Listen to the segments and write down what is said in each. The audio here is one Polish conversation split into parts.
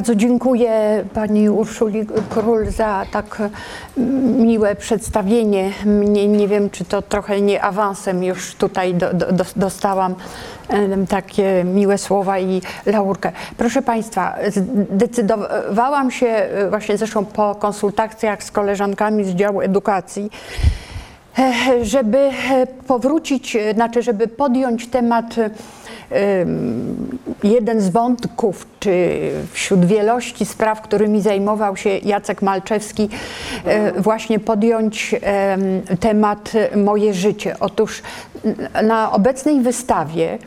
Bardzo dziękuję pani Urszuli Król za tak miłe przedstawienie. Nie wiem, czy to trochę nie awansem już tutaj do, do, dostałam takie miłe słowa i laurkę. Proszę Państwa, zdecydowałam się e, właśnie zresztą po konsultacjach z koleżankami z działu edukacji, e, żeby powrócić, e, znaczy, żeby podjąć temat em, jeden z wątków, czy wśród wielości spraw, którymi zajmował się Jacek Malczewski, e, właśnie podjąć em, temat Moje życie. Otóż na obecnej wystawie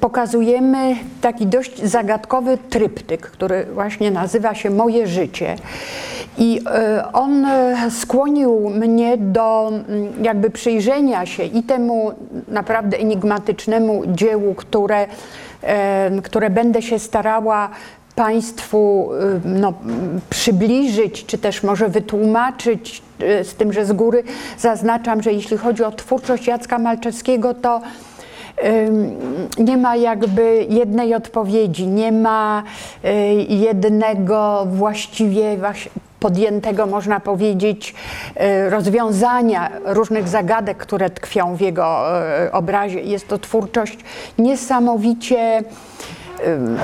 pokazujemy taki dość zagadkowy tryptyk, który właśnie nazywa się Moje życie. I e, on e, skłonił mnie do jakby przyjrzenia się i temu naprawdę enigmatycznemu dziełu, które, e, które będę się starała Państwu no, przybliżyć, czy też może wytłumaczyć, z tym, że z góry zaznaczam, że jeśli chodzi o twórczość Jacka Malczewskiego, to nie ma jakby jednej odpowiedzi, nie ma y, jednego właściwie podjętego, można powiedzieć, y, rozwiązania różnych zagadek, które tkwią w jego y, obrazie. Jest to twórczość niesamowicie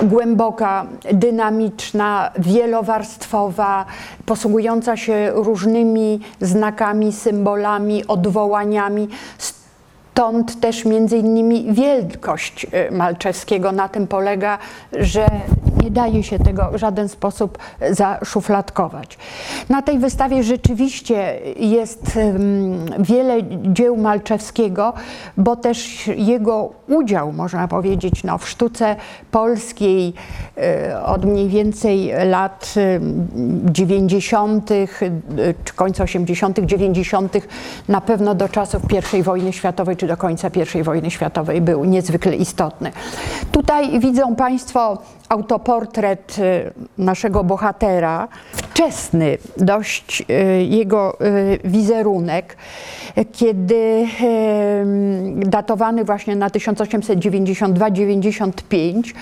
głęboka, dynamiczna, wielowarstwowa, posługująca się różnymi znakami, symbolami, odwołaniami. Stąd też między innymi wielkość y, Malczewskiego. Na tym polega, że nie daje się tego w żaden sposób zaszufladkować. Na tej wystawie rzeczywiście jest wiele dzieł Malczewskiego, bo też jego udział, można powiedzieć, no, w sztuce polskiej y, od mniej więcej lat y, 90., y, czy końca 80., 90., na pewno do czasów I wojny światowej, czy do końca I wojny światowej był niezwykle istotny. Tutaj widzą Państwo autoportret y, naszego bohatera, wczesny dość y, jego y, wizerunek, kiedy datowany właśnie na 1892-95,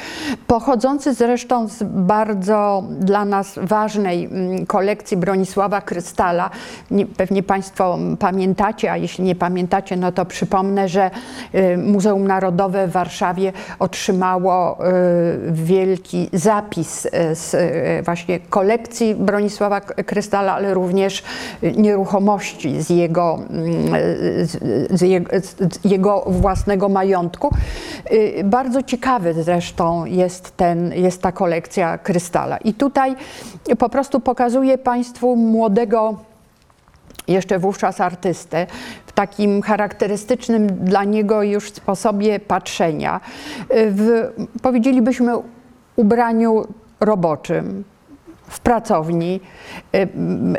pochodzący zresztą z bardzo dla nas ważnej kolekcji Bronisława Krystala. Nie, pewnie Państwo pamiętacie, a jeśli nie pamiętacie, no to przypomnę, że Muzeum Narodowe w Warszawie otrzymało y, wielki zapis y, z y, właśnie kolekcji Bronisława Krystala, ale również y, nieruchomości z jego, mm, z, z, jego, własnego majątku. Bardzo ciekawy zresztą jest, ten, jest ta kolekcja Krystala. I tutaj po prostu pokazuję Państwu młodego jeszcze wówczas artystę, w takim charakterystycznym dla niego już sposobie patrzenia, w, powiedzielibyśmy, ubraniu roboczym, w pracowni, y,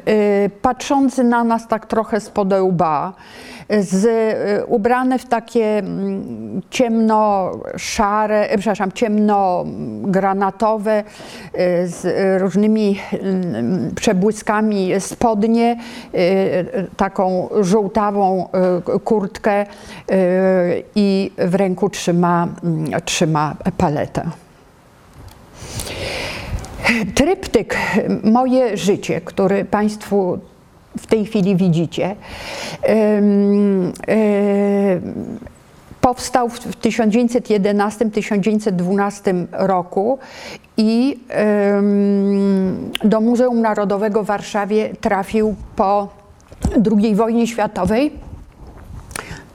y, patrzący na nas tak trochę z łba, z, y, ubrane w takie mm, ciemno-szare, przepraszam, ciemno-granatowe z różnymi mm, przebłyskami spodnie, taką żółtawą kurtkę i w ręku trzyma, mm, trzyma paletę. Tryptyk Moje życie, który Państwu w tej chwili widzicie, em, powstał w 1911-1912 roku i do Muzeum Narodowego w Warszawie trafił po II wojnie światowej.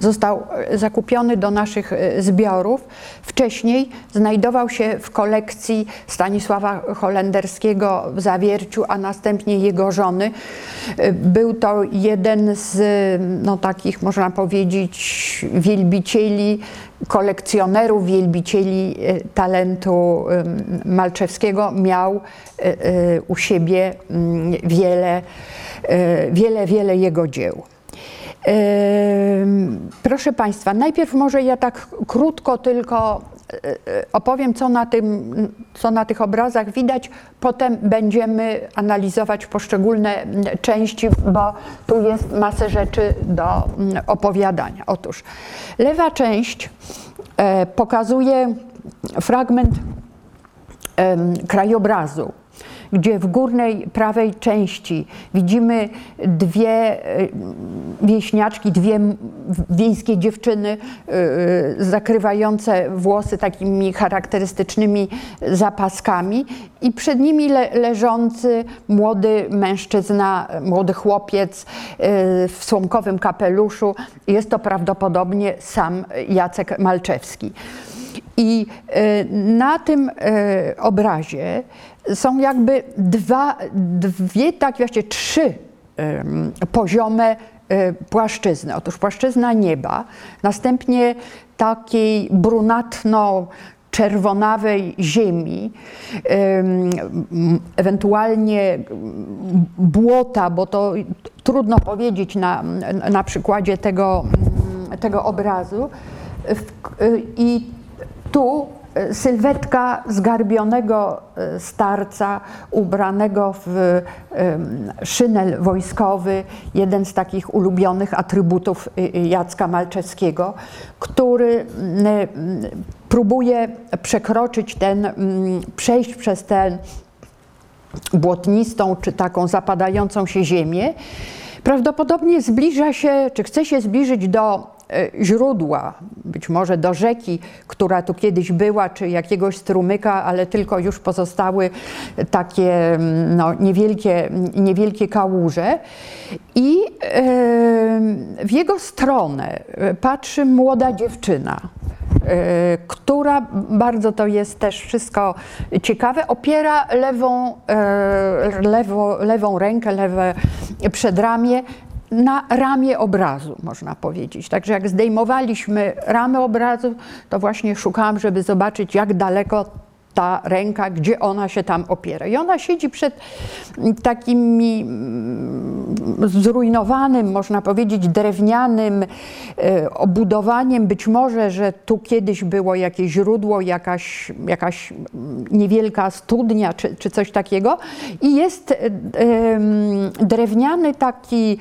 Został e, zakupiony do naszych e, zbiorów. Wcześniej znajdował się w kolekcji Stanisława Holenderskiego w Zawierciu, a następnie jego żony. E, Był to jeden z no, takich, można powiedzieć, wielbicieli, kolekcjonerów, wielbicieli talentu Malczewskiego. Miał u siebie mm, wiele, wiele, wiele jego dzieł. Proszę Państwa, najpierw może ja tak krótko tylko e, e, opowiem, co na, tym, co na tych obrazach widać. Potem będziemy analizować poszczególne mm, części, bo tu jest masę rzeczy do mm, opowiadania. Otóż lewa część e, pokazuje fragment krajobrazu gdzie w górnej prawej części widzimy dwie e, wieśniaczki, dwie wiejskie dziewczyny e, zakrywające włosy takimi charakterystycznymi zapaskami i przed nimi le, leżący młody mężczyzna, młody chłopiec e, w słomkowym kapeluszu. Jest to prawdopodobnie sam Jacek Malczewski. I e, na tym e, obrazie są jakby dwa, dwie, tak właściwie trzy poziome e, płaszczyzny. Otóż płaszczyzna nieba, następnie takiej brunatno czerwonawej ziemi, ewentualnie błota, bo to trudno powiedzieć na, na przykładzie tego, tego obrazu. W- I tu sylwetka zgarbionego e, starca ubranego w em, szynel wojskowy, jeden z takich ulubionych atrybutów y, Jacka Malczewskiego, który próbuje przekroczyć ten, przejść przez ten błotnistą czy taką zapadającą się ziemię, prawdopodobnie zbliża się, czy chce się zbliżyć do e, źródła, być może do rzeki, która tu kiedyś była, czy jakiegoś strumyka, ale tylko już pozostały takie mm, no, niewielkie, niewielkie kałuże. I e, w jego stronę e, patrzy młoda dziewczyna e, która bardzo to jest też wszystko ciekawe, opiera lewą, e, lewo, lewą rękę, lewe przedramię na ramię obrazu, można powiedzieć. Także jak zdejmowaliśmy ramę obrazu, to właśnie szukałam, żeby zobaczyć, jak daleko ta ręka, gdzie ona się tam opiera. I ona siedzi przed takimi mm, zrujnowanym, można powiedzieć, drewnianym e, obudowaniem. Być może, że tu kiedyś było jakieś źródło, jakaś, jakaś niewielka studnia czy, czy coś takiego. I jest e, drewniany taki,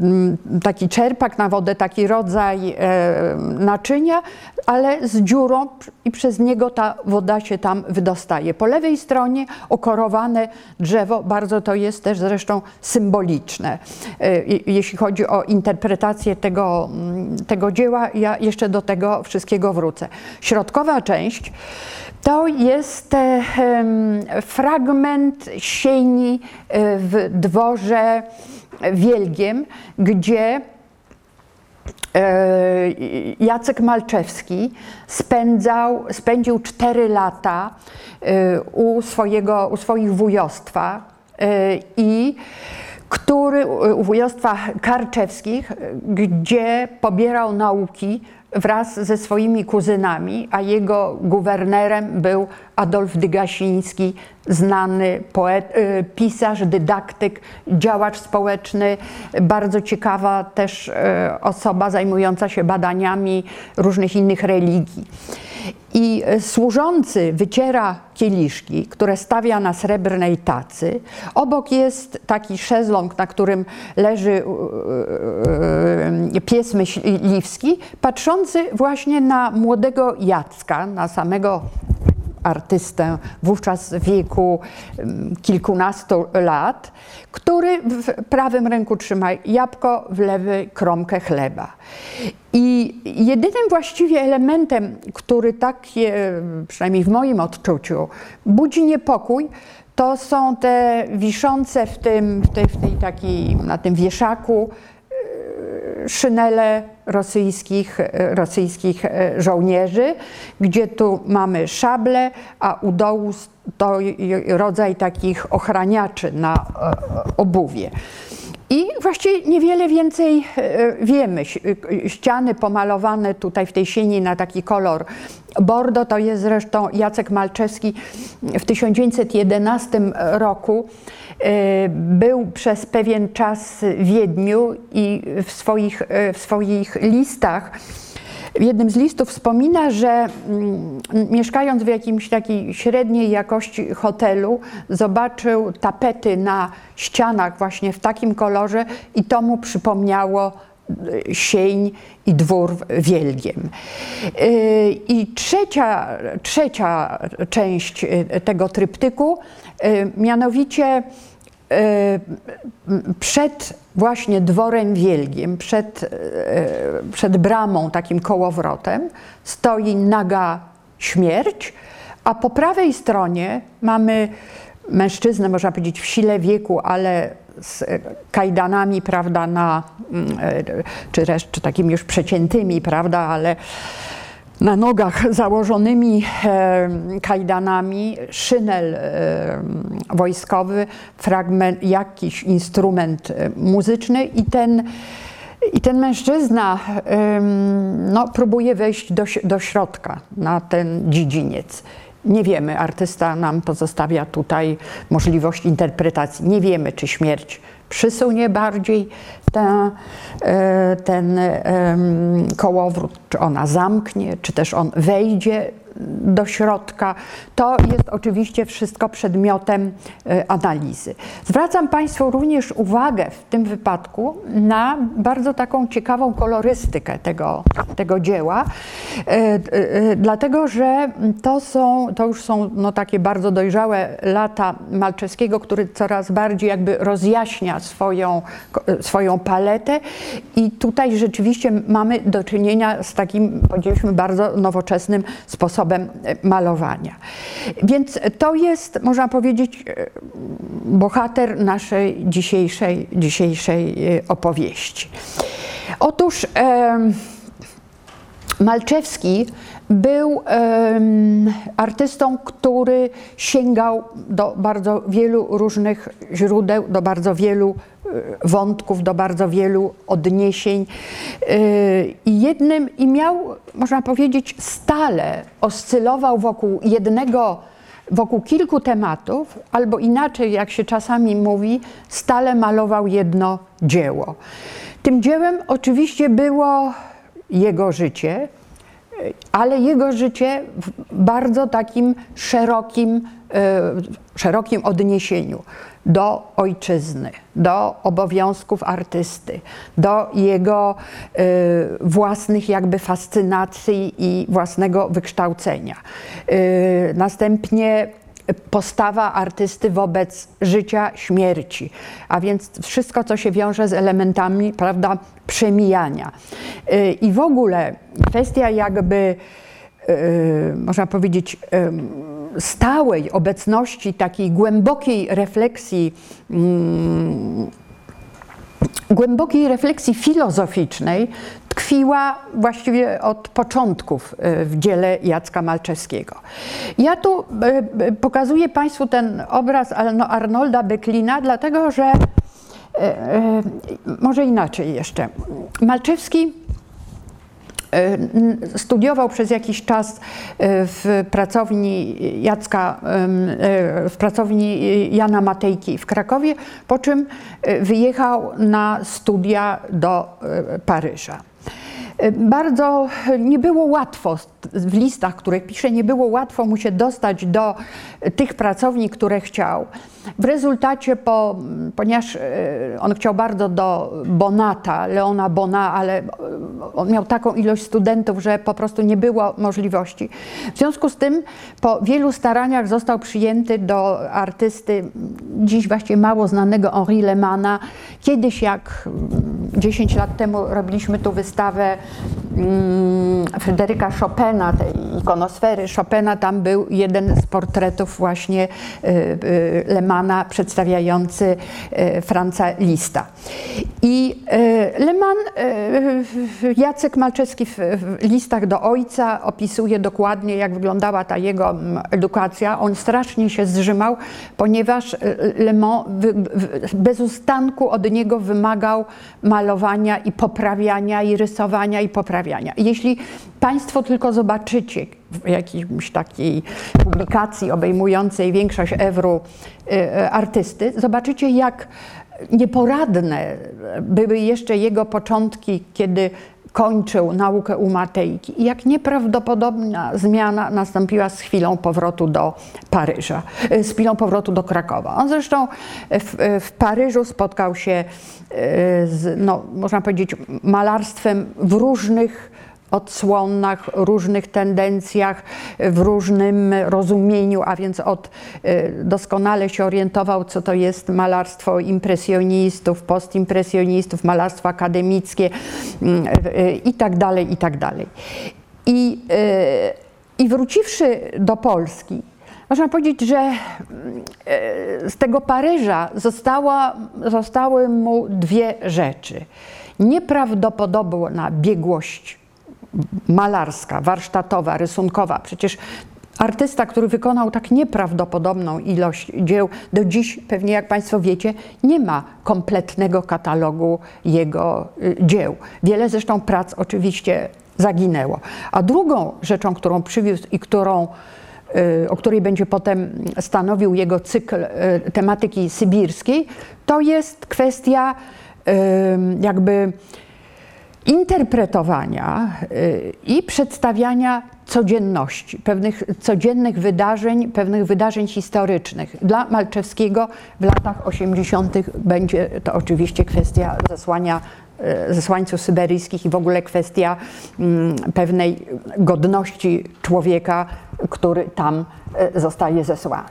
mm, taki czerpak na wodę, taki rodzaj e, naczynia, ale z dziurą i przez niego ta woda się tam wydostaje. Po lewej stronie okorowane drzewo, bardzo to jest też zresztą symboliczne. E, Jeśli chodzi o interpretację tego, mm, tego dzieła, ja jeszcze do tego wszystkiego wrócę. Środkowa część to jest e, fragment sieni e, w dworze Wielgiem, gdzie Jacek Malczewski spędzał, spędził cztery lata e, u, swojego, u swoich wujostwa e, i który u wujostwa karczewskich, gdzie pobierał nauki wraz ze swoimi kuzynami, a jego guwernerem był Adolf Dygasiński, znany poet, y, pisarz, dydaktyk, działacz społeczny, bardzo ciekawa też y, osoba zajmująca się badaniami różnych innych religii. I y, służący wyciera kieliszki, które stawia na srebrnej tacy. Obok jest taki szezlong, na którym leży pies myśliwski, patrzący właśnie na młodego Jacka, na samego artystę wówczas wieku kilkunastu lat, który w prawym ręku trzyma jabłko, w lewej kromkę chleba. I jedynym właściwie elementem, który takie, przynajmniej w moim odczuciu, budzi niepokój, to są te wiszące w tym, w tej, w tej takiej, na tym wieszaku szynele rosyjskich, rosyjskich e, żołnierzy, gdzie tu mamy szable, a u dołu to rodzaj takich ochraniaczy na e, obuwie. I właściwie niewiele więcej e, wiemy. Ściany pomalowane tutaj w tej sieni na taki kolor bordo, to jest zresztą Jacek Malczewski w 1911 roku był przez pewien czas w Wiedniu i w swoich, e, w swoich listach w jednym z listów wspomina, że mm, mieszkając w jakimś takiej średniej jakości hotelu, zobaczył tapety na ścianach właśnie w takim kolorze i to mu przypomniało sień i dwór wielgiem. I trzecia, trzecia część tego tryptyku, mianowicie przed właśnie dworem wielgiem, przed, przed bramą, takim kołowrotem, stoi naga śmierć, a po prawej stronie mamy mężczyznę, można powiedzieć, w sile wieku, ale z kajdanami, prawda, na, czy, też, czy takimi już przeciętymi, prawda, ale na nogach założonymi e, kajdanami, szynel e, wojskowy, fragment, jakiś instrument e, muzyczny i ten, i ten mężczyzna no, próbuje wejść do, do środka na ten dziedziniec. Nie wiemy, artysta nam pozostawia tutaj możliwość interpretacji. Nie wiemy, czy śmierć przysunie bardziej ten, ten kołowrót, czy ona zamknie, czy też on wejdzie do środka. To jest oczywiście wszystko przedmiotem e, analizy. Zwracam Państwu również uwagę w tym wypadku na bardzo taką ciekawą kolorystykę tego, tego dzieła, e, e, dlatego że to, są, to już są no, takie bardzo dojrzałe lata Malczewskiego, który coraz bardziej jakby rozjaśnia swoją, swoją paletę i tutaj rzeczywiście mamy do czynienia z takim, powiedzieliśmy, bardzo nowoczesnym sposobem sposobem e, malowania. Więc to jest, można powiedzieć, e, bohater naszej dzisiejszej, dzisiejszej e, opowieści. Otóż Malczewski był artystą, który sięgał do bardzo wielu różnych źródeł, do bardzo wielu wątków, do bardzo wielu odniesień. I jednym, i miał, można powiedzieć, stale oscylował wokół jednego, wokół kilku tematów, albo inaczej, jak się czasami mówi, stale malował jedno dzieło. Tym dziełem oczywiście było jego życie, ale jego życie w bardzo takim szerokim, e, szerokim odniesieniu do ojczyzny, do obowiązków artysty, do jego y, własnych jakby fascynacji i własnego wykształcenia. Y, następnie postawa artysty wobec życia, śmierci, a więc wszystko, co się wiąże z elementami, prawda, przemijania. Y, I w ogóle kwestia jakby, można powiedzieć, stałej obecności, takiej głębokiej refleksji, mm, głębokiej refleksji filozoficznej tkwiła właściwie od początków e, w dziele Jacka Malczewskiego. Ja tu e, e, pokazuję Państwu ten obraz Arnolda Beklina, dlatego że może inaczej jeszcze. Malczewski studiował przez jakiś czas e, w pracowni Jacka, e, w pracowni Jana Matejki w Krakowie, po czym wyjechał na studia do Paryża. Bardzo nie było łatwo w listach, które pisze, nie było łatwo mu się dostać do tych pracowni, które chciał. W rezultacie, po, ponieważ e, on chciał bardzo do Bonata, Leona Bona, ale on miał taką ilość studentów, że po prostu nie było możliwości. W związku z tym, po wielu staraniach został przyjęty do artysty, dziś właściwie mało znanego Henri Lemana. Kiedyś, jak 10 lat temu robiliśmy tu wystawę mm, Fryderyka Chopina, tej ikonosfery Chopina, tam był jeden z portretów właśnie y, y, Lemana przedstawiający y, Franca Lista. I Leman, Jacek Malczewski w listach do ojca opisuje dokładnie, jak wyglądała ta jego mm, edukacja. On strasznie się zrzymał, ponieważ Leman bez ustanku od niego wymagał malowania i poprawiania, i rysowania, i poprawiania. Jeśli Państwo tylko zobaczycie w jakiejś takiej publikacji obejmującej większość Ewru y, artysty, zobaczycie jak nieporadne były jeszcze jego początki, kiedy kończył naukę u Matejki. I jak nieprawdopodobna zmiana nastąpiła z chwilą powrotu do Paryża, z chwilą powrotu do Krakowa. On zresztą w, w Paryżu spotkał się z, no, można powiedzieć, malarstwem w różnych odsłonach, różnych tendencjach, w różnym rozumieniu, a więc od y, doskonale się orientował, co to jest malarstwo impresjonistów, postimpresjonistów, malarstwo akademickie mm, y, i tak dalej, i tak dalej. I, y, i wróciwszy do Polski, można powiedzieć, że z tego Paryża została, zostały mu dwie rzeczy. Nieprawdopodobna biegłość malarska, warsztatowa, rysunkowa. Przecież artysta, który wykonał tak nieprawdopodobną ilość dzieł, do dziś pewnie, jak Państwo wiecie, nie ma kompletnego katalogu jego y, dzieł. Wiele zresztą prac oczywiście zaginęło. A drugą rzeczą, którą przywiózł i którą y, o której będzie potem stanowił jego cykl y, tematyki sybirskiej, to jest kwestia jakby interpretowania y, i przedstawiania codzienności, pewnych codziennych wydarzeń, pewnych wydarzeń historycznych. Dla Malczewskiego w latach 80. będzie to oczywiście kwestia zesłania y, zesłańców syberyjskich i w ogóle kwestia mm, pewnej godności człowieka, który tam y, zostaje zesłany.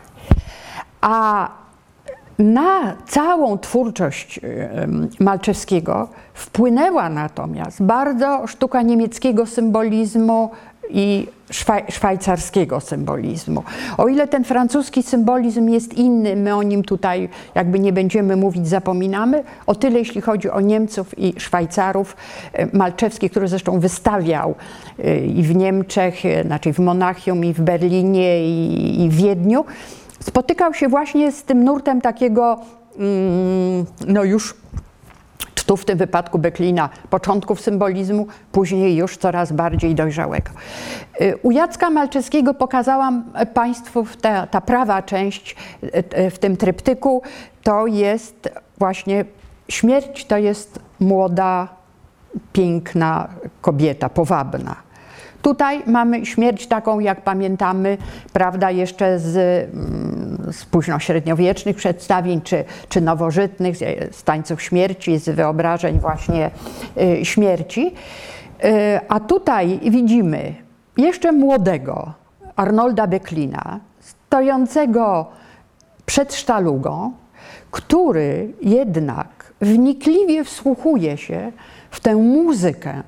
A na całą twórczość Malczewskiego wpłynęła natomiast bardzo sztuka niemieckiego symbolizmu i szwaj, szwajcarskiego symbolizmu. O ile ten francuski symbolizm jest inny, my o nim tutaj jakby nie będziemy mówić, zapominamy, o tyle jeśli chodzi o Niemców i Szwajcarów, Malczewski, który zresztą wystawiał y, i w Niemczech, y, znaczy w Monachium, i w Berlinie, i w Wiedniu, spotykał się właśnie z tym nurtem takiego, mm, no już tu w tym wypadku Beklina początków symbolizmu, później już coraz bardziej dojrzałego. Y, u Jacka Malczewskiego pokazałam Państwu ta, ta prawa część y, y, w tym tryptyku, to jest właśnie śmierć, to jest młoda, piękna kobieta, powabna. Tutaj mamy śmierć taką, jak pamiętamy, prawda, jeszcze z, mm, z późnośredniowiecznych przedstawień, czy, czy nowożytnych, z tańców śmierci, z wyobrażeń właśnie y, śmierci. Y, a tutaj widzimy jeszcze młodego Arnolda Beklina, stojącego przed sztalugą, który jednak wnikliwie wsłuchuje się w tę muzykę,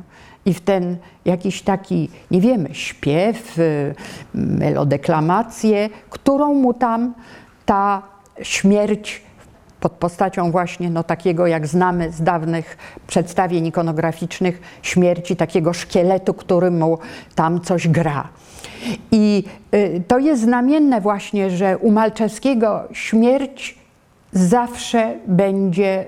i w ten jakiś taki, nie wiemy, śpiew, y, melodeklamację, którą mu tam ta śmierć pod postacią właśnie no, takiego, jak znamy z dawnych przedstawień ikonograficznych, śmierci, takiego szkieletu, który mu tam coś gra. I y, to jest znamienne właśnie, że u Malczewskiego śmierć zawsze będzie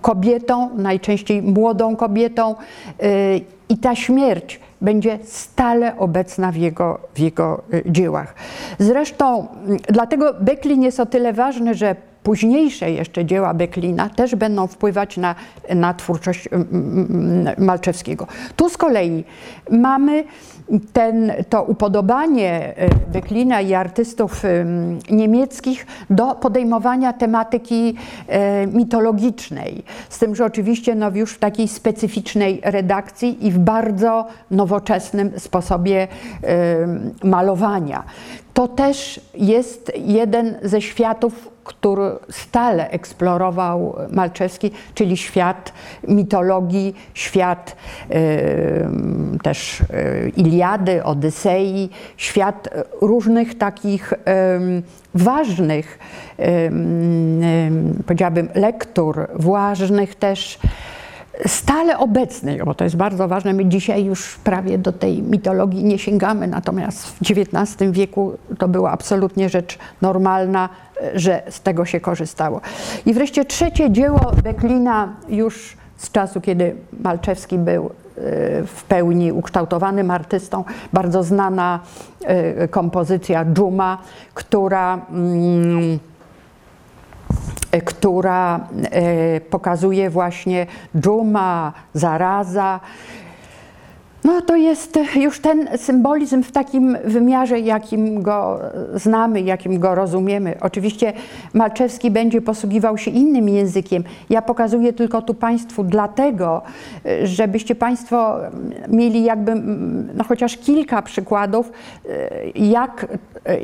kobietą, najczęściej młodą kobietą, y, i ta śmierć będzie stale obecna w jego, w jego y, dziełach. Zresztą dlatego Beklin jest o tyle ważny, że późniejsze jeszcze dzieła Beklina też będą wpływać na, na twórczość Malczewskiego. Tu z kolei mamy ten, to upodobanie e, Beklina i artystów niemieckich do podejmowania tematyki e, mitologicznej. Z tym, że oczywiście no, już w takiej specyficznej redakcji i w bardzo nowoczesnym sposobie malowania. To też jest jeden ze światów, który stale eksplorował Malczewski, czyli świat mitologii, świat y, też y, Iliady, Odysei, świat różnych takich y, ważnych, powiedziałabym, lektur, ważnych też stale obecnej, bo to jest bardzo ważne, my dzisiaj już prawie do tej mitologii nie sięgamy, natomiast w XIX wieku to była absolutnie rzecz normalna, że z tego się korzystało. I wreszcie trzecie dzieło Beklina już z czasu, kiedy Malczewski był e, w pełni ukształtowanym artystą, bardzo znana e, kompozycja Dżuma, która mm, e, która e, pokazuje właśnie dżuma, zaraza. No to jest już ten symbolizm w takim wymiarze, jakim go znamy, jakim go rozumiemy. Oczywiście Malczewski będzie posługiwał się innym językiem. Ja pokazuję tylko tu Państwu dlatego, żebyście Państwo mieli jakby no chociaż kilka przykładów, jak,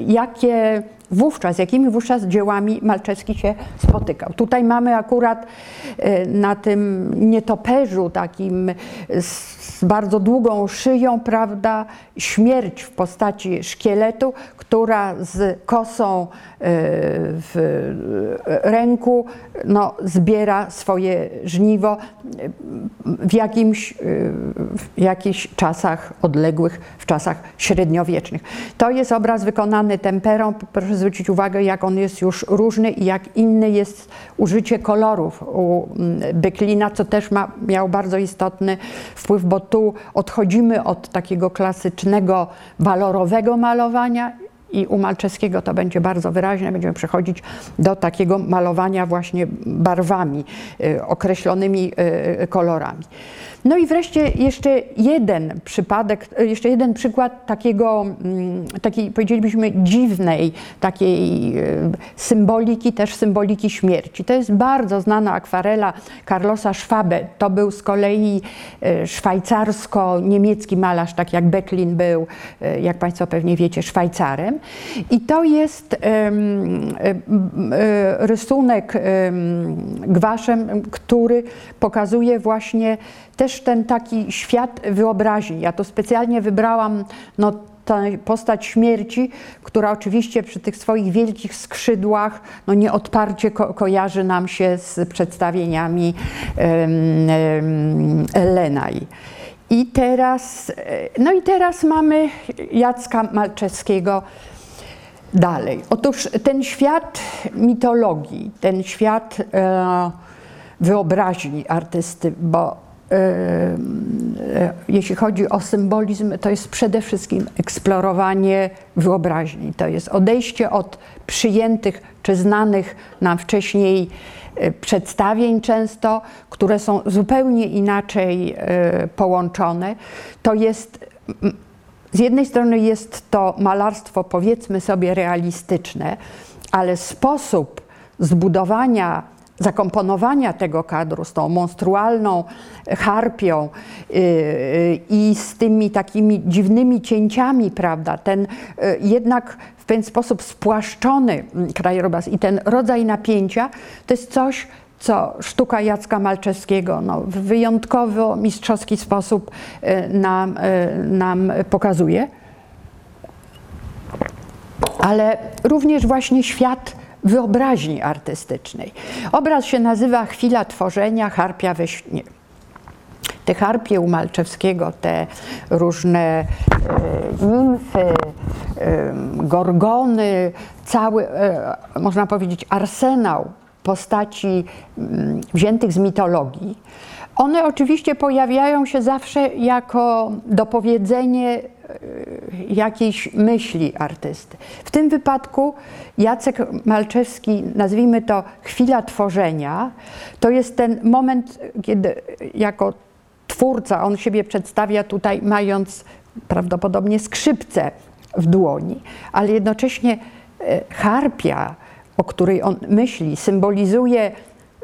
jakie wówczas, jakimi wówczas dziełami Malczewski się spotykał. Tutaj mamy akurat e, na tym nietoperzu takim z bardzo długą szyją, prawda, śmierć w postaci szkieletu, która z kosą e, w ręku no, zbiera swoje żniwo w, jakimś, e, w jakichś czasach odległych, w czasach średniowiecznych. To jest obraz wykonany temperą. Proszę zwrócić uwagę, jak on jest już różny i jak inny jest użycie kolorów u mm, Byklina, co też ma, miał bardzo istotny wpływ, bo tu odchodzimy od takiego klasycznego, walorowego malowania i u Malczewskiego to będzie bardzo wyraźne, będziemy przechodzić do takiego malowania właśnie barwami, y, określonymi y, kolorami. No i wreszcie jeszcze jeden przypadek, jeszcze jeden przykład takiego, mm, takiej powiedzielibyśmy dziwnej takiej e, symboliki, też symboliki śmierci. To jest bardzo znana akwarela Carlosa Schwabe. To był z kolei e, szwajcarsko-niemiecki malarz, tak jak Becklin był, e, jak Państwo pewnie wiecie, Szwajcarem. I to jest rysunek gwaszem, który pokazuje właśnie też ten taki świat wyobraźni. Ja to specjalnie wybrałam no, postać śmierci, która oczywiście przy tych swoich wielkich skrzydłach no nieodparcie ko kojarzy nam się z przedstawieniami Lenaj. I teraz, no i teraz mamy Jacka Malczewskiego dalej. Otóż ten świat mitologii, ten świat e, wyobraźni artysty, bo E, e, jeśli chodzi o symbolizm, to jest przede wszystkim eksplorowanie wyobraźni. To jest odejście od przyjętych czy znanych nam wcześniej e, przedstawień często, które są zupełnie inaczej połączone. To jest z jednej strony jest to malarstwo, powiedzmy sobie, realistyczne, ale sposób zbudowania zakomponowania tego kadru z tą monstrualną harpią yy, i z tymi takimi dziwnymi cięciami, prawda, ten yy, jednak w pewien sposób spłaszczony krajobraz i ten rodzaj napięcia, to jest coś, co sztuka Jacka Malczewskiego no, w wyjątkowo mistrzowski sposób nam, nam pokazuje. Ale również właśnie świat wyobraźni artystycznej. Obraz się nazywa Chwila tworzenia, harpia we śnie. Te harpie u Malczewskiego, te różne e, nimfy, e, gorgony, cały, e, można powiedzieć, arsenał postaci m, mm, wziętych z mitologii, one oczywiście pojawiają się zawsze jako dopowiedzenie jakiejś myśli artysty. W tym wypadku Jacek Malczewski, nazwijmy to chwila tworzenia, to jest ten moment, kiedy jako twórca on siebie przedstawia tutaj mając prawdopodobnie skrzypce w dłoni, ale jednocześnie e, harpia, o której on myśli, symbolizuje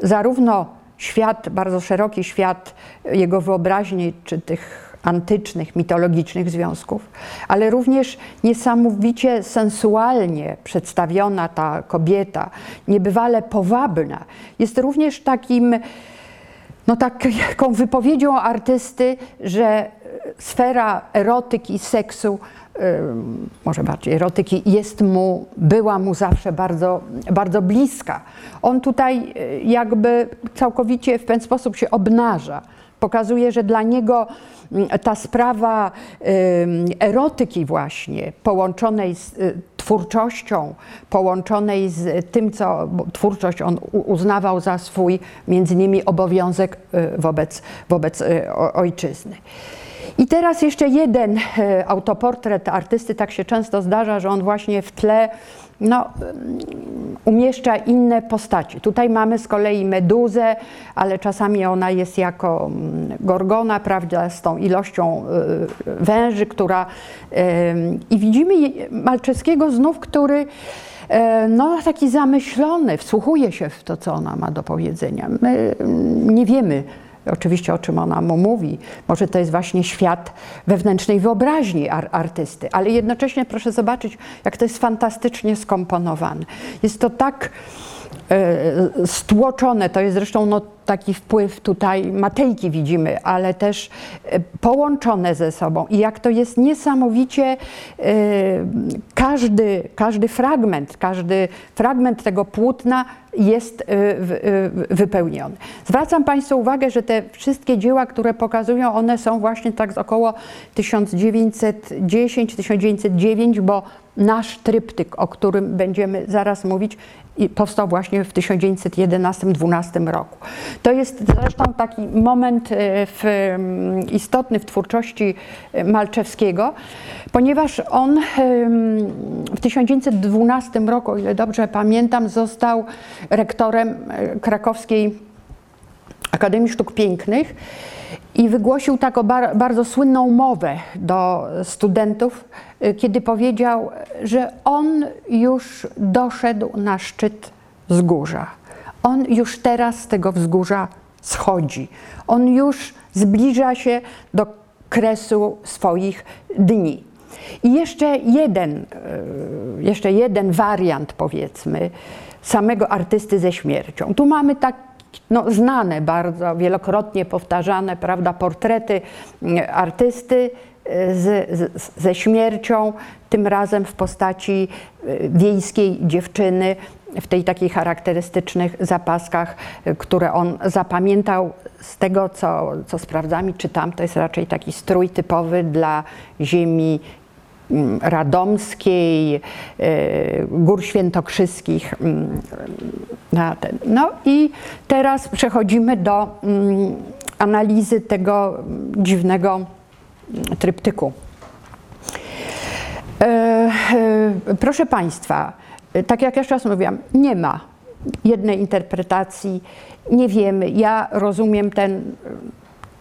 zarówno świat, bardzo szeroki świat jego wyobraźni, czy tych antycznych, mitologicznych związków, ale również niesamowicie sensualnie przedstawiona ta kobieta, niebywale powabna, jest również takim, no taką wypowiedzią artysty, że sfera erotyki, seksu, może bardziej erotyki, jest mu, była mu zawsze bardzo, bardzo bliska. On tutaj y, jakby całkowicie w ten sposób się obnaża. Pokazuje, że dla niego mm, ta sprawa erotyki właśnie, połączonej z y, twórczością, połączonej z tym, co twórczość on uznawał za swój, między innymi obowiązek y, wobec, wobec y, ojczyzny. I teraz jeszcze jeden autoportret artysty, tak się często zdarza, że on właśnie w tle no, umieszcza inne postaci. Tutaj mamy z kolei meduzę, ale czasami ona jest jako mm, gorgona, prawda, z tą ilością y, węży, która. I widzimy Malczewskiego znów, który no, taki zamyślony, wsłuchuje się w to, co ona ma do powiedzenia. My mm, nie wiemy, oczywiście o czym ona mu mówi. Może to jest właśnie świat wewnętrznej wyobraźni ar artysty, ale jednocześnie proszę zobaczyć, jak to jest fantastycznie skomponowane. Jest to tak stłoczone, to jest zresztą no, taki wpływ tutaj Matejki widzimy, ale też e, połączone ze sobą i jak to jest niesamowicie e, każdy, każdy fragment, każdy fragment tego płótna jest e, wypełniony. Zwracam Państwu uwagę, że te wszystkie dzieła, które pokazują, one są właśnie tak z około 1910-1909, bo nasz tryptyk, o którym będziemy zaraz mówić, powstał właśnie w 1911-12 roku. To jest zresztą taki moment e, w, mm, istotny w twórczości e, Malczewskiego, ponieważ on w 1912 roku, o ile dobrze pamiętam, został rektorem e, krakowskiej Akademii Sztuk Pięknych i wygłosił taką bar bardzo słynną mowę do studentów, kiedy powiedział, że on już doszedł na szczyt wzgórza. On już teraz z tego wzgórza schodzi. On już zbliża się do kresu swoich dni. I jeszcze jeden, e, jeszcze jeden wariant, powiedzmy, samego artysty ze śmiercią. Tu mamy tak no, znane bardzo, wielokrotnie powtarzane, prawda, portrety mm, artysty e, z, z, ze śmiercią, tym razem w postaci e, wiejskiej dziewczyny, w tej takich charakterystycznych zapaskach, y, które on zapamiętał z tego, co, co sprawdzam i czytam, to jest raczej taki strój typowy dla ziemi radomskiej, y, gór świętokrzyskich. Mm, no i teraz przechodzimy do mm, analizy tego dziwnego tryptyku. E, e, proszę Państwa, tak jak jeszcze raz mówiłam, nie ma jednej interpretacji, nie wiemy. Ja rozumiem ten,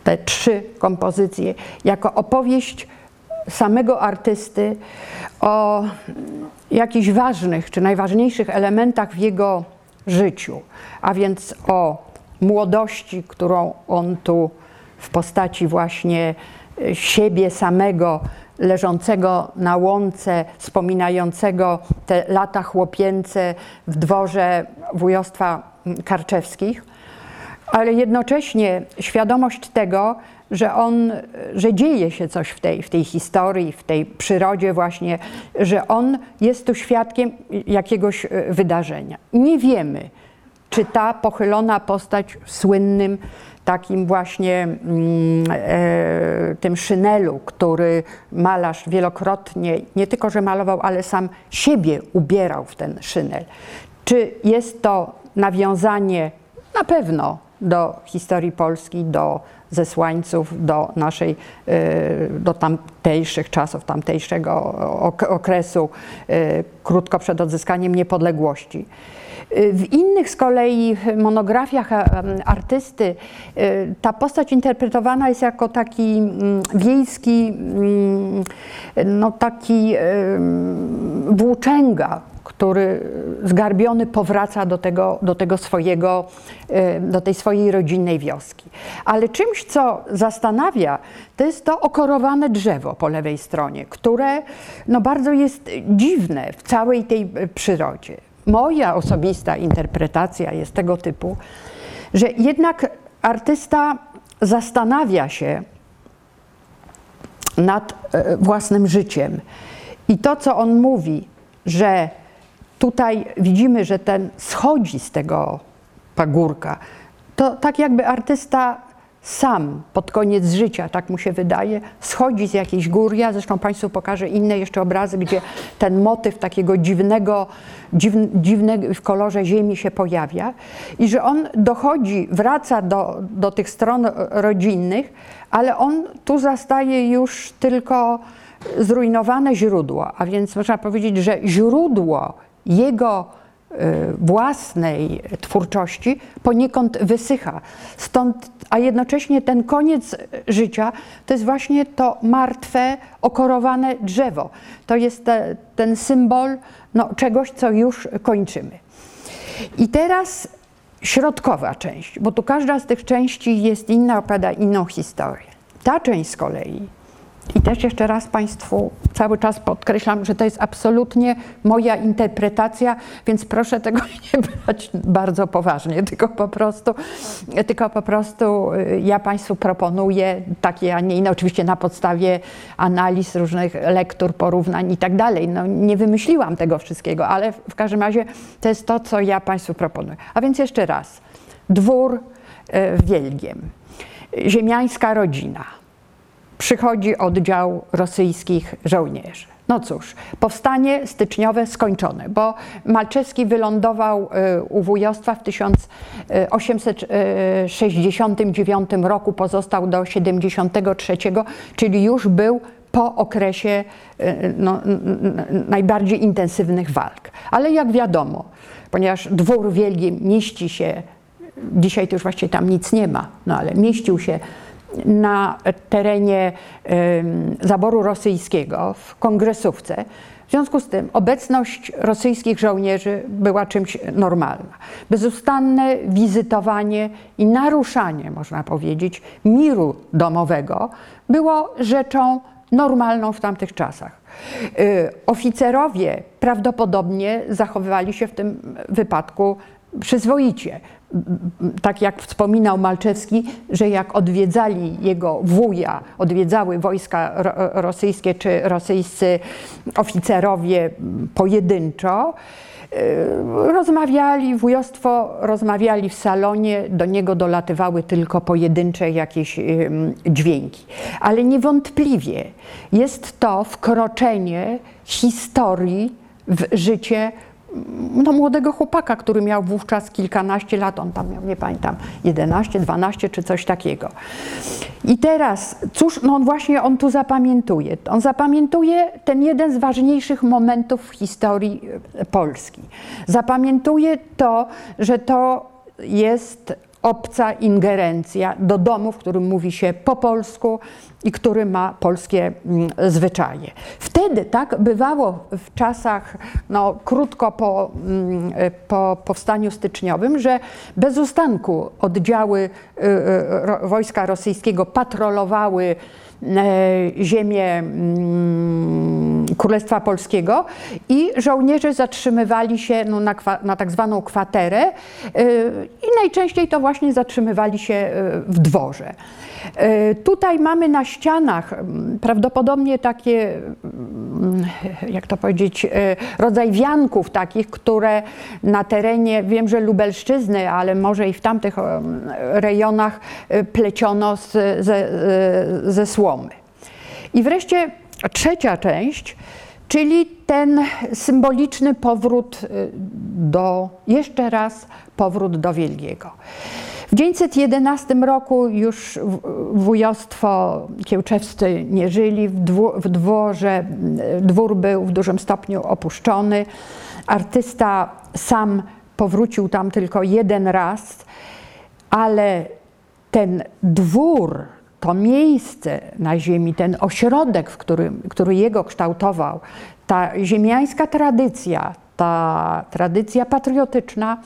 te trzy kompozycje jako opowieść samego artysty o jakichś ważnych czy najważniejszych elementach w jego życiu, a więc o młodości, którą on tu w postaci właśnie siebie samego leżącego na łące, wspominającego te lata chłopięce w dworze wujostwa Karczewskich, ale jednocześnie świadomość tego, że on, że dzieje się coś w tej, w tej historii, w tej przyrodzie właśnie, że on jest tu świadkiem jakiegoś e, wydarzenia. Nie wiemy, czy ta pochylona postać w słynnym takim właśnie mm, e, tym szynelu, który malarz wielokrotnie nie tylko, że malował, ale sam siebie ubierał w ten szynel. Czy jest to nawiązanie na pewno do historii Polski, do zesłańców, do naszej, e, do tamtejszych czasów, tamtejszego okresu, e, krótko przed odzyskaniem niepodległości. W innych z kolei monografiach artysty y, ta postać interpretowana jest jako taki mm, wiejski, mm, no taki włóczęga, który zgarbiony powraca do tego, do tego swojego, y, do tej swojej rodzinnej wioski. Ale czymś, co zastanawia, to jest to okorowane drzewo po lewej stronie, które no bardzo jest dziwne w całej tej y, przyrodzie moja osobista interpretacja jest tego typu, że jednak artysta zastanawia się nad e, własnym życiem. I to, co on mówi, że tutaj widzimy, że ten schodzi z tego pagórka, to tak jakby artysta sam pod koniec życia, tak mu się wydaje, schodzi z jakiejś góry. Ja zresztą Państwu pokażę inne jeszcze obrazy, gdzie ten motyw takiego dziwnego, dziwnego dziwne w kolorze ziemi się pojawia i że on dochodzi, wraca do, do tych stron rodzinnych, ale on tu zastaje już tylko zrujnowane źródło, a więc można powiedzieć, że źródło jego y, własnej twórczości poniekąd wysycha. Stąd, a jednocześnie ten koniec życia to jest właśnie to martwe, okorowane drzewo. To jest te, ten symbol no, czegoś, co już kończymy. I teraz środkowa część, bo tu każda z tych części jest inna, opowiada inną historię. Ta część z kolei i też jeszcze raz Państwu cały czas podkreślam, że to jest absolutnie moja interpretacja, więc proszę tego nie brać bardzo poważnie, tylko po prostu, tylko po prostu y, ja Państwu proponuję takie, a nie inne, oczywiście na podstawie analiz, różnych lektur, porównań i tak dalej. No, nie wymyśliłam tego wszystkiego, ale w każdym razie to jest to, co ja Państwu proponuję. A więc jeszcze raz. Dwór y, w Wielgiem. Ziemiańska rodzina przychodzi oddział rosyjskich żołnierzy. No cóż, powstanie styczniowe skończone, bo Malczewski wylądował y, u wujostwa w 1869 roku, pozostał do 73, czyli już był po okresie y, no, najbardziej intensywnych walk. Ale jak wiadomo, ponieważ dwór wielgi mieści się, dzisiaj to już właściwie tam nic nie ma, no ale mieścił się na terenie zaboru rosyjskiego w kongresówce. W związku z tym obecność rosyjskich żołnierzy była czymś normalna. Bezustanne wizytowanie i naruszanie, można powiedzieć, miru domowego było rzeczą normalną w tamtych czasach. Y, oficerowie prawdopodobnie zachowywali się w tym wypadku przyzwoicie tak jak wspominał Malczewski, że jak odwiedzali jego wuja, odwiedzały wojska rosyjskie czy rosyjscy oficerowie pojedynczo, y, rozmawiali, wujostwo rozmawiali w salonie, do niego dolatywały tylko pojedyncze jakieś dźwięki. Ale niewątpliwie jest to wkroczenie historii w życie no, młodego chłopaka, który miał wówczas kilkanaście lat, on tam miał, nie pamiętam, 11, 12 czy coś takiego. I teraz, cóż, no on właśnie on tu zapamiętuje. On zapamiętuje ten jeden z ważniejszych momentów w historii e, Polski. Zapamiętuje to, że to jest obca ingerencja do domu, w którym mówi się po polsku i który ma polskie mm, zwyczaje. Wtedy tak bywało w czasach no, krótko po, mm, po powstaniu styczniowym, że bez ustanku oddziały y, y, wojska rosyjskiego patrolowały E, ziemię mm, Królestwa Polskiego i żołnierze zatrzymywali się no, na, na tak zwaną kwaterę e, i najczęściej to właśnie zatrzymywali się e, w dworze. E, tutaj mamy na ścianach mm, prawdopodobnie takie, mm, jak to powiedzieć, rodzaj wianków takich, które na terenie, wiem, że Lubelszczyzny, ale może i w tamtych rejonach e, pleciono z, ze, ze słomy. I wreszcie trzecia część, czyli ten symboliczny powrót do, jeszcze raz, powrót do Wielgiego. W 911 roku już wujostwo kiełczewscy nie żyli, w dworze, dwór był w dużym stopniu opuszczony. Artysta sam powrócił tam tylko jeden raz, ale ten dwór, to miejsce na ziemi, ten ośrodek, w którym, który jego kształtował, ta ziemiańska tradycja, ta tradycja patriotyczna,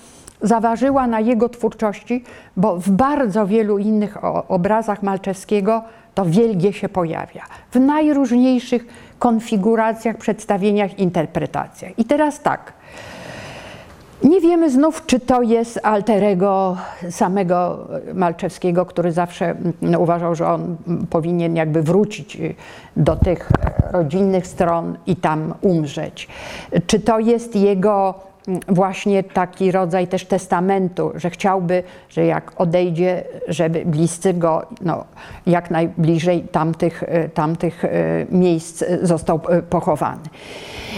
zaważyła na jego twórczości, bo w bardzo wielu innych obrazach Malczewskiego to wielgie się pojawia. W najróżniejszych konfiguracjach, przedstawieniach, interpretacjach. I teraz tak. Nie wiemy znów, czy to jest alterego samego Malczewskiego, który zawsze no, uważał, że on powinien jakby wrócić do tych rodzinnych stron i tam umrzeć. Czy to jest jego właśnie taki rodzaj też testamentu, że chciałby, że jak odejdzie, żeby bliscy go no, jak najbliżej tamtych, e, tamtych e, miejsc został e, pochowany.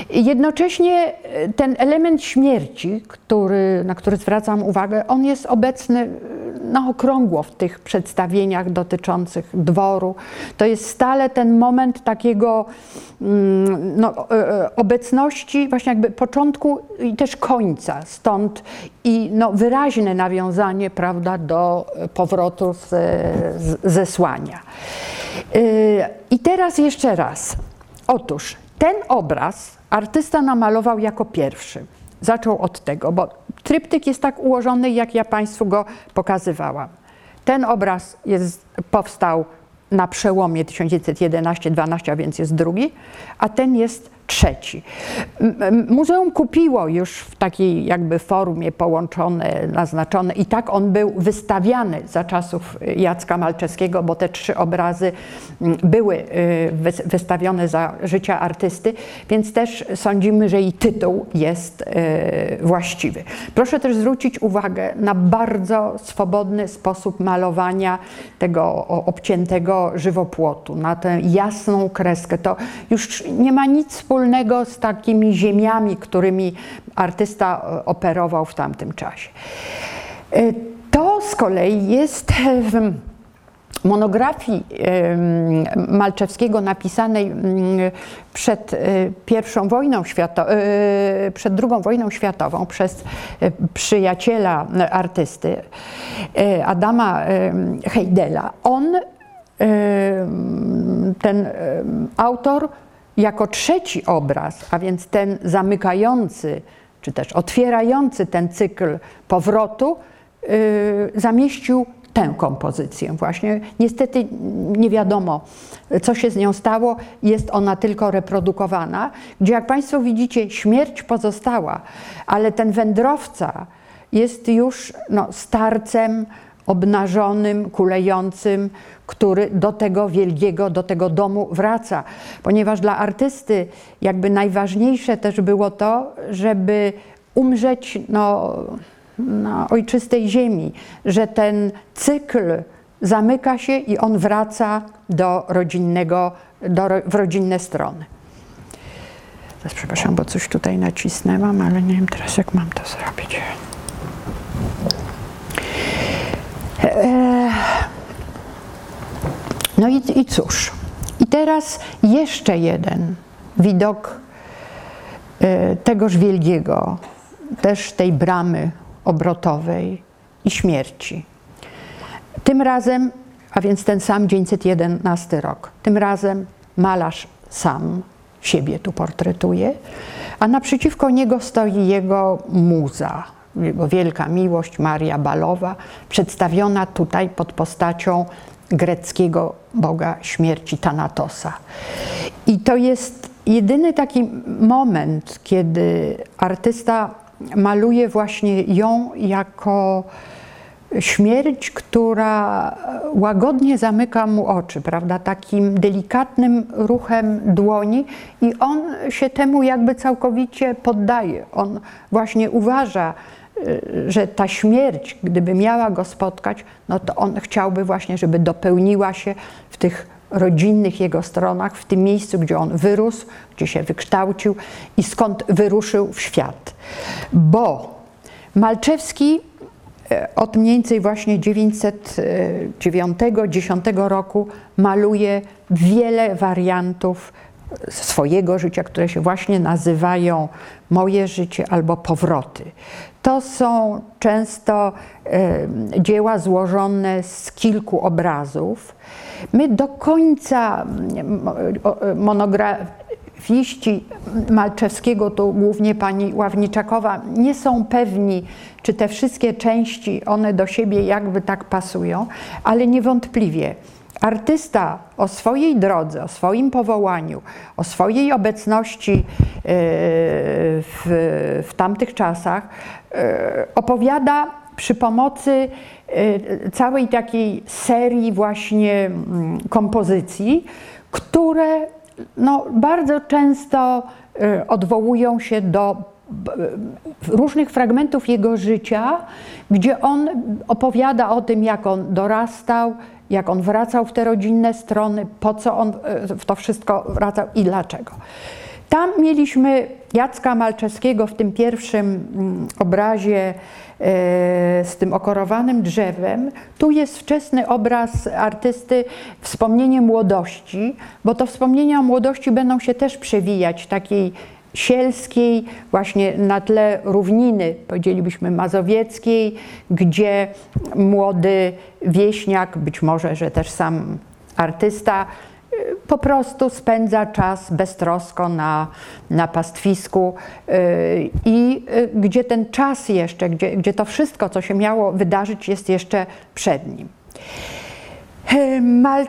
Jednocześnie ten element śmierci, który, na który zwracam uwagę, on jest obecny na okrągło w tych przedstawieniach dotyczących dworu. To jest stale ten moment takiego mm, no, obecności, właśnie jakby początku i też końca. Stąd i no, wyraźne nawiązanie prawda, do powrotu z, z zesłania. I teraz jeszcze raz. Otóż ten obraz artysta namalował jako pierwszy. Zaczął od tego, bo tryptyk jest tak ułożony, jak ja Państwu go pokazywałam. Ten obraz jest, powstał na przełomie 1911-12, a więc jest drugi, a ten jest trzeci. Muzeum kupiło już w takiej jakby formie połączone, naznaczone i tak on był wystawiany za czasów Jacka Malczewskiego, bo te trzy obrazy były y, wystawione za życia artysty, więc też sądzimy, że i tytuł jest y, właściwy. Proszę też zwrócić uwagę na bardzo swobodny sposób malowania tego obciętego żywopłotu, na tę jasną kreskę. To już nie ma nic wspólnego z takimi ziemiami, którymi artysta e, operował w tamtym czasie. E, to z kolei jest w monografii Malczewskiego napisanej przed e, pierwszą wojną światową, przed drugą wojną światową przez przyjaciela artysty Adama Heidela. On, ten autor, jako trzeci obraz, a więc ten zamykający, czy też otwierający ten cykl powrotu, yy, zamieścił tę kompozycję właśnie. Niestety nie wiadomo, co się z nią stało, jest ona tylko reprodukowana, gdzie jak Państwo widzicie, śmierć pozostała, ale ten wędrowca jest już no, starcem, obnażonym, kulejącym, który do tego wielkiego, do tego domu wraca. Ponieważ dla artysty jakby najważniejsze też było to, żeby umrzeć no, na ojczystej ziemi, że ten cykl zamyka się i on wraca do rodzinnego, do, w rodzinne strony. Teraz przepraszam, bo coś tutaj nacisnęłam, ale nie wiem teraz jak mam to zrobić. E, no i, i cóż. I teraz jeszcze jeden widok e, tegoż wielkiego, też tej bramy obrotowej i śmierci. Tym razem, a więc ten sam 911 rok, tym razem malarz sam siebie tu portretuje, a naprzeciwko niego stoi jego muza, jego wielka miłość, Maria Balowa, przedstawiona tutaj pod postacią greckiego boga śmierci Thanatosa. I to jest jedyny taki moment, kiedy artysta maluje właśnie ją jako śmierć, która łagodnie zamyka mu oczy, prawda, takim delikatnym ruchem dłoni i on się temu jakby całkowicie poddaje. On właśnie uważa, że ta śmierć, gdyby miała go spotkać, no to on chciałby właśnie, żeby dopełniła się w tych rodzinnych jego stronach, w tym miejscu, gdzie on wyrósł, gdzie się wykształcił i skąd wyruszył w świat. Bo Malczewski y, od mniej więcej właśnie 909-10 roku maluje wiele wariantów swojego życia, które się właśnie nazywają moje życie albo powroty. To są często dzieła złożone z kilku obrazów. My do końca monografiści Malczewskiego, to głównie pani Ławniczakowa, nie są pewni, czy te wszystkie części, one do siebie jakby tak pasują, ale niewątpliwie artysta o swojej drodze, o swoim powołaniu, o swojej obecności e, w, w tamtych czasach opowiada przy pomocy e, całej takiej serii właśnie mm, kompozycji, które no, bardzo często odwołują się do różnych fragmentów jego życia, gdzie on opowiada o tym, jak on dorastał, jak on wracał w te rodzinne strony, po co on e, w to wszystko wracał i dlaczego. Tam mieliśmy Jacka Malczewskiego w tym pierwszym mm, obrazie e, z tym okorowanym drzewem. Tu jest wczesny obraz artysty, wspomnienie młodości, bo to wspomnienia młodości będą się też przewijać takiej sielskiej, właśnie na tle równiny, powiedzielibyśmy mazowieckiej, gdzie młody wieśniak, być może, że też sam artysta, po prostu spędza czas beztrosko na, na pastwisku y, i y, gdzie ten czas jeszcze, gdzie, gdzie to wszystko, co się miało wydarzyć, jest jeszcze przed nim. Mal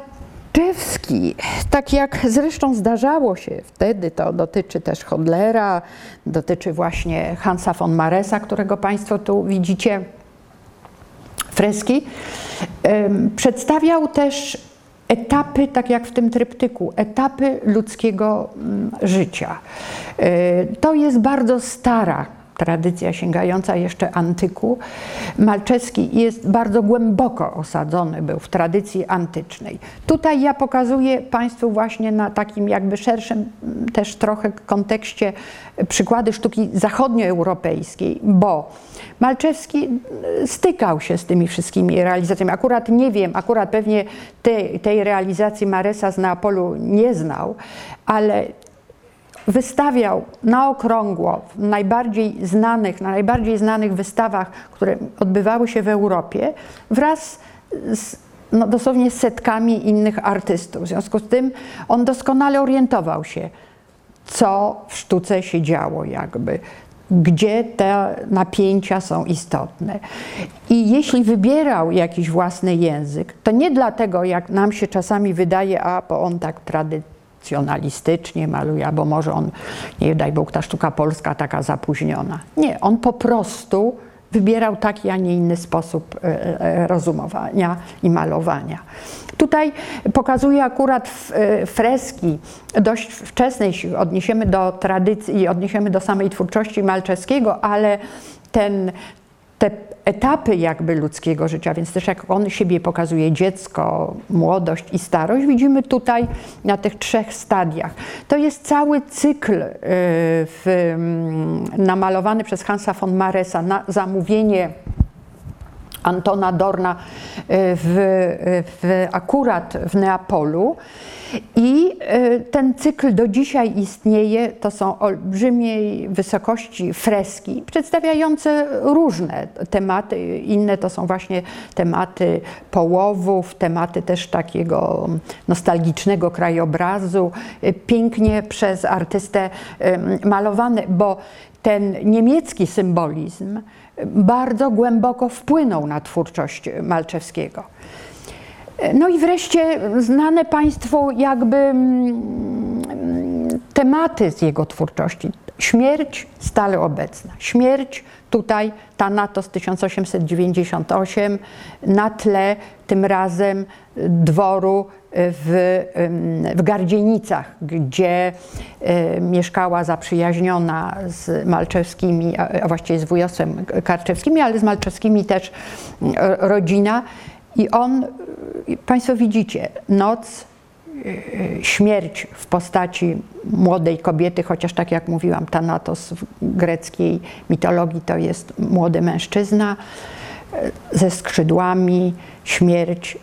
Malczewski, tak jak zresztą zdarzało się wtedy, to dotyczy też Hodlera, dotyczy właśnie Hansa von Maresa, którego Państwo tu widzicie, freski, przedstawiał też etapy, tak jak w tym tryptyku, etapy ludzkiego mm, życia. E, to jest bardzo stara tradycja sięgająca jeszcze antyku. Malczewski jest bardzo głęboko osadzony był w tradycji antycznej. Tutaj ja pokazuję Państwu właśnie na takim jakby szerszym też trochę kontekście przykłady sztuki zachodnioeuropejskiej, bo Malczewski stykał się z tymi wszystkimi realizacjami. Akurat nie wiem, akurat pewnie tej, tej realizacji Maresa z Neapolu nie znał, ale wystawiał na okrągło w najbardziej znanych, na najbardziej znanych wystawach, które odbywały się w Europie, wraz z no, dosłownie setkami innych artystów. W związku z tym on doskonale orientował się, co w sztuce się działo, jakby, gdzie te napięcia są istotne. I jeśli wybierał jakiś własny język, to nie dlatego, jak nam się czasami wydaje, a bo on tak tradycyjnie, nacjonalistycznie maluje, albo może on, nie daj Bóg, ta sztuka polska taka zapóźniona. Nie, on po prostu wybierał taki, a nie inny sposób e, e, rozumowania i malowania. Tutaj pokazuje akurat e, freski dość wczesnej, jeśli odniesiemy do tradycji i odniesiemy do samej twórczości Malczewskiego, ale ten, te etapy jakby ludzkiego życia, więc też jak on siebie pokazuje, dziecko, młodość i starość, widzimy tutaj na tych trzech stadiach. To jest cały cykl y, w, mm, namalowany przez Hansa von Maresa na zamówienie Antona Dorna y, w, w, akurat w Neapolu. I y, ten cykl do dzisiaj istnieje. To są olbrzymiej wysokości freski, przedstawiające różne tematy. Inne to są właśnie tematy połowów, tematy też takiego nostalgicznego krajobrazu, y, pięknie przez artystę malowane, bo ten niemiecki symbolizm bardzo głęboko wpłynął na twórczość Malczewskiego. No i wreszcie znane Państwu jakby mm, tematy z jego twórczości. Śmierć stale obecna. Śmierć tutaj Thanatos 1898 na tle tym razem dworu w, w Gardzienicach, gdzie e, mieszkała zaprzyjaźniona z Malczewskimi, a właściwie z wujosem Karczewskimi, ale z Malczewskimi też rodzina. I on, Państwo widzicie, noc, e, śmierć w postaci młodej kobiety, chociaż tak jak mówiłam, Thanatos w greckiej mitologii to jest młody mężczyzna e, ze skrzydłami, śmierć,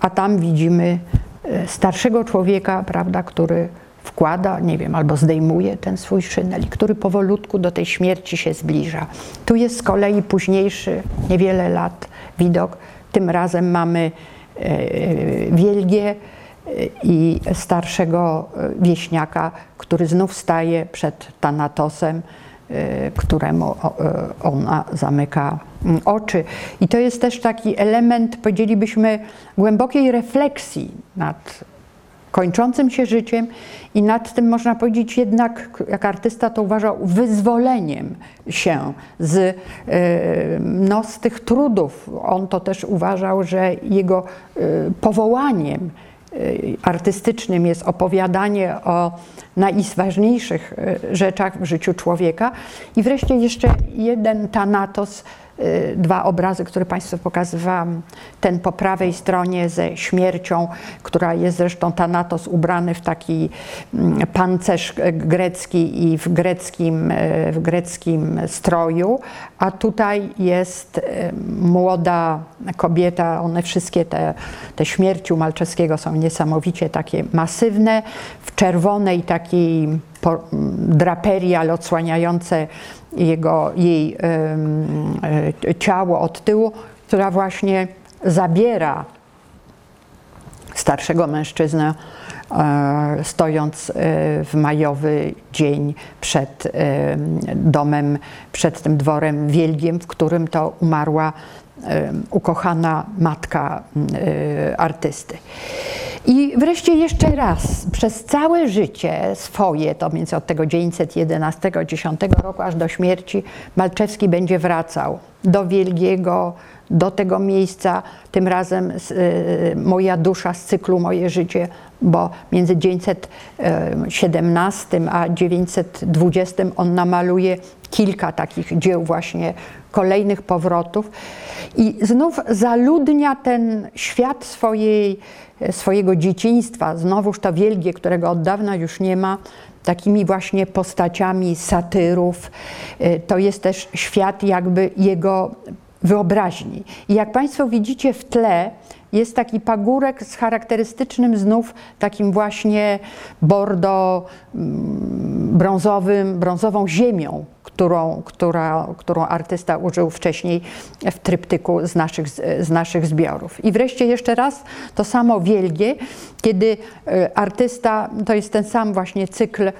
a tam widzimy e, starszego człowieka, prawda, który wkłada, nie wiem, albo zdejmuje ten swój szynel, który powolutku do tej śmierci się zbliża. Tu jest z kolei późniejszy, niewiele lat widok tym razem mamy e, wielgie e, i starszego e, wieśniaka, który znów staje przed Tanatosem, któremu ona zamyka oczy. I to jest też taki element, powiedzielibyśmy, głębokiej refleksji nad kończącym się życiem i nad tym można powiedzieć jednak, jak artysta to uważał, wyzwoleniem się z, e, no, z tych trudów. On to też uważał, że jego e, powołaniem e, artystycznym jest opowiadanie o najważniejszych rzeczach w życiu człowieka. I wreszcie jeszcze jeden Thanatos dwa obrazy, które Państwu pokazywałam. Ten po prawej stronie ze śmiercią, która jest zresztą Thanatos ubrany w taki mm, pancerz grecki i w greckim, y, w greckim stroju, a tutaj jest y, młoda kobieta, one wszystkie te, te śmierci Malczewskiego są niesamowicie takie masywne, w czerwonej takiej ale odsłaniające jego, jej y, ciało od tyłu, która właśnie zabiera starszego mężczyznę, e, stojąc e, w majowy dzień przed e, domem, przed tym dworem wielgiem, w którym to umarła ukochana matka artysty. I wreszcie jeszcze raz, przez całe życie swoje, to między od tego 911-10 roku aż do śmierci, Malczewski będzie wracał do Wielgiego, do tego miejsca, tym razem y, moja dusza z cyklu Moje życie, bo między 917 a 920 on namaluje kilka takich dzieł właśnie kolejnych powrotów. I znów zaludnia ten świat swojej, swojego dzieciństwa, znowuż to wielgie, którego od dawna już nie ma, takimi właśnie postaciami satyrów. Y, to jest też świat jakby jego wyobraźni. I jak Państwo widzicie w tle, jest taki pagórek z charakterystycznym znów takim właśnie bordo mm, brązowym, brązową ziemią, którą, która, którą artysta użył wcześniej w tryptyku z naszych, z naszych zbiorów. I wreszcie jeszcze raz to samo wielgie, kiedy e, artysta, to jest ten sam właśnie cykl, e,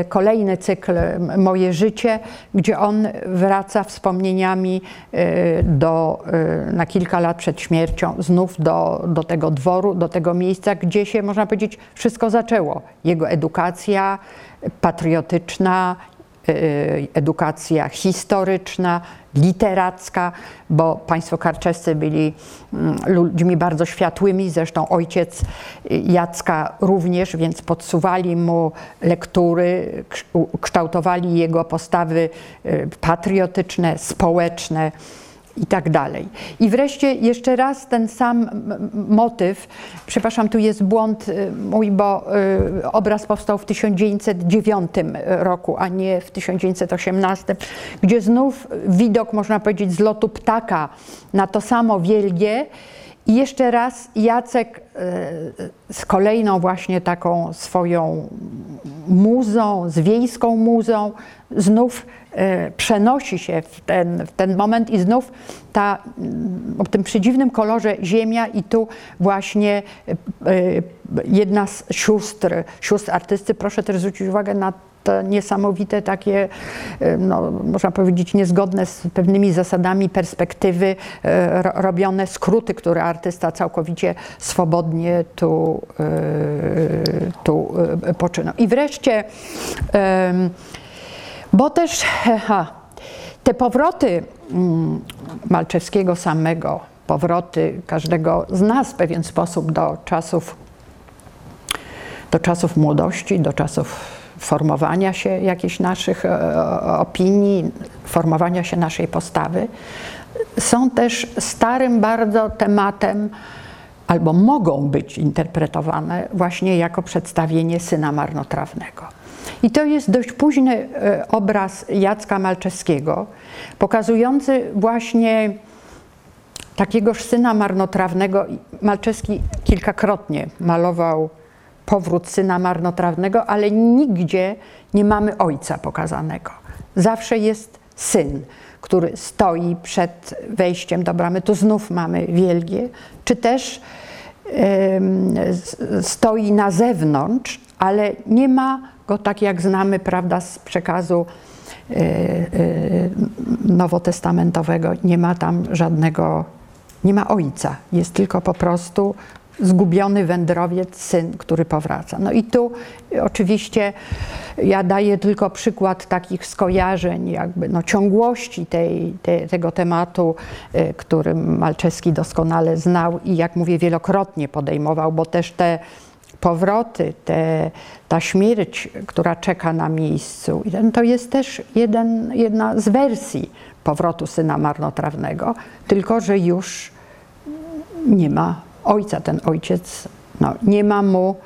e, kolejny cykl Moje życie, gdzie on wraca wspomnieniami do, na kilka lat przed śmiercią, znów do, do tego dworu, do tego miejsca, gdzie się, można powiedzieć, wszystko zaczęło. Jego edukacja patriotyczna, edukacja historyczna, literacka, bo państwo karczescy byli mm, ludźmi bardzo światłymi, zresztą ojciec Jacka również, więc podsuwali mu lektury, kształtowali jego postawy y, patriotyczne, społeczne i tak dalej. I wreszcie jeszcze raz ten sam motyw, przepraszam, tu jest błąd y, mój, bo y, obraz powstał w 1909 roku, a nie w 1918, gdzie znów widok, można powiedzieć, z lotu ptaka na to samo wielgie i jeszcze raz Jacek e, z kolejną właśnie taką swoją muzą, z wiejską muzą, znów e, przenosi się w ten, w ten moment i znów ta, w tym przedziwnym kolorze ziemia i tu właśnie e, jedna z sióstr, sióstr artysty, proszę też zwrócić uwagę na te niesamowite takie, e, no, można powiedzieć, niezgodne z pewnymi zasadami perspektywy e, robione skróty, które artysta całkowicie swobodnie tu, e, tu poczynał. I wreszcie, bo też ha, te powroty mm, Malczewskiego samego, powroty każdego z nas w pewien sposób do czasów, do czasów młodości, do czasów formowania się jakichś naszych e, opinii, formowania się naszej postawy, są też starym bardzo tematem, albo mogą być interpretowane właśnie jako przedstawienie syna marnotrawnego. I to jest dość późny e, obraz Jacka Malczewskiego, pokazujący właśnie takiegoż syna marnotrawnego. Malczewski kilkakrotnie malował powrót syna marnotrawnego, ale nigdzie nie mamy ojca pokazanego. Zawsze jest syn, który stoi przed wejściem do bramy. Tu znów mamy wielgie, czy też stoi na zewnątrz, ale nie ma go tak jak znamy, prawda, z przekazu e, e, nowotestamentowego. Nie ma tam żadnego, nie ma ojca. Jest tylko po prostu zgubiony wędrowiec, syn, który powraca. No i tu oczywiście ja daję tylko przykład takich skojarzeń, jakby no, ciągłości tej, te, tego tematu, y, który Malczewski doskonale znał i jak mówię wielokrotnie podejmował, bo też te powroty, te, ta śmierć, która czeka na miejscu, to jest też jeden, jedna z wersji powrotu syna marnotrawnego, tylko że już nie ma ojca. Ten ojciec no, nie ma mu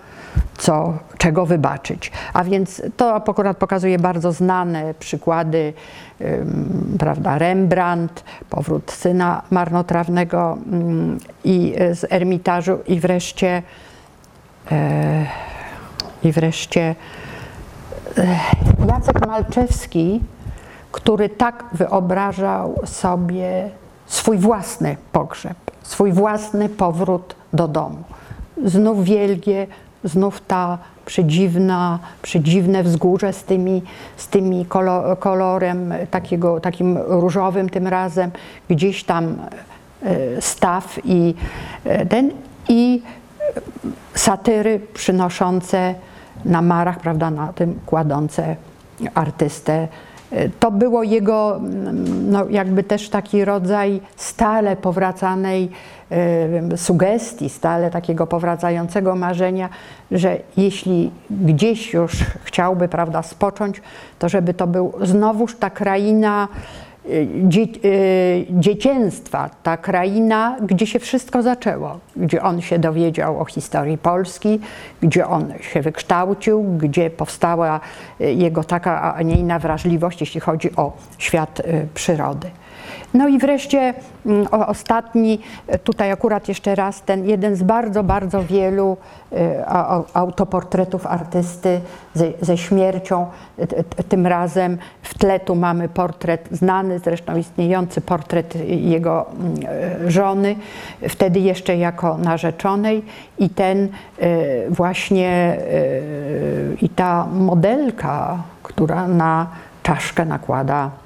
co, czego wybaczyć. A więc to akurat pokazuje bardzo znane przykłady, ym, prawda, Rembrandt, powrót syna marnotrawnego ym, i e, z Ermitażu i wreszcie e, i wreszcie e, Jacek Malczewski, który tak wyobrażał sobie swój własny pogrzeb, swój własny powrót do domu. Znów wielgie, znów ta przedziwna, przedziwne wzgórze z, tymi, z tymi kolo, kolorem takiego, takim różowym tym razem, gdzieś tam e, staw i e, ten i satyry przynoszące na marach, prawda, na tym kładące artystę. To było jego no, jakby też taki rodzaj stale powracanej sugestii, stale takiego powracającego marzenia, że jeśli gdzieś już chciałby prawda, spocząć, to żeby to był znowuż ta kraina dzieciństwa, ta kraina, gdzie się wszystko zaczęło, gdzie on się dowiedział o historii Polski, gdzie on się wykształcił, gdzie powstała jego taka, a nie inna wrażliwość, jeśli chodzi o świat przyrody. No i wreszcie mm, ostatni, tutaj akurat jeszcze raz ten jeden z bardzo, bardzo wielu e, autoportretów artysty ze, ze śmiercią. Tym razem w tle tu mamy portret znany, zresztą istniejący portret jego mm, e, żony, wtedy jeszcze jako narzeczonej i ten e, właśnie i ta modelka, która na czaszkę nakłada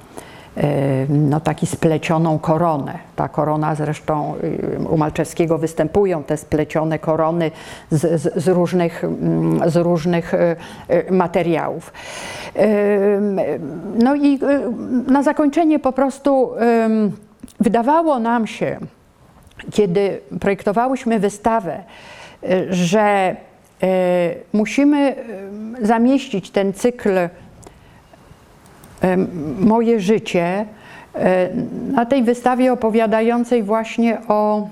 no, taki splecioną koronę. Ta korona zresztą y, u Malczewskiego występują te splecione korony z, z, z różnych, z różnych y, y, materiałów. No i na zakończenie po prostu wydawało nam się, kiedy projektowałyśmy wystawę, że musimy zamieścić ten cykl moje życie e, na tej wystawie opowiadającej właśnie o,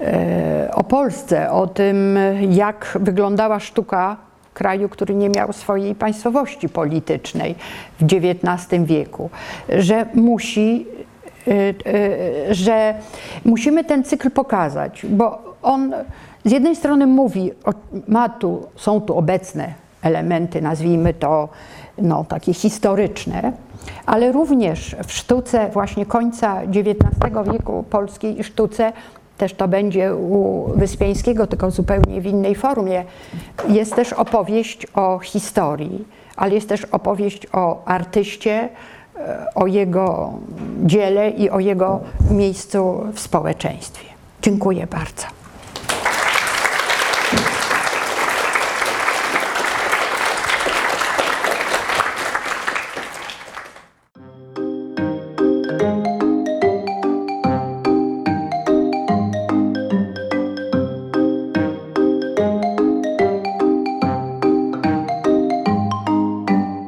e, o Polsce, o tym, jak wyglądała sztuka kraju, który nie miał swojej państwowości politycznej w XIX wieku, że musi e, że musimy ten cykl pokazać, bo on z jednej strony mówi, ma tu, są tu obecne elementy, nazwijmy to no, takie historyczne, ale również w sztuce właśnie końca XIX wieku, polskiej sztuce, też to będzie u Wyspiańskiego, tylko zupełnie w innej formie, jest też opowieść o historii, ale jest też opowieść o artyście, o jego dziele i o jego miejscu w społeczeństwie. Dziękuję bardzo.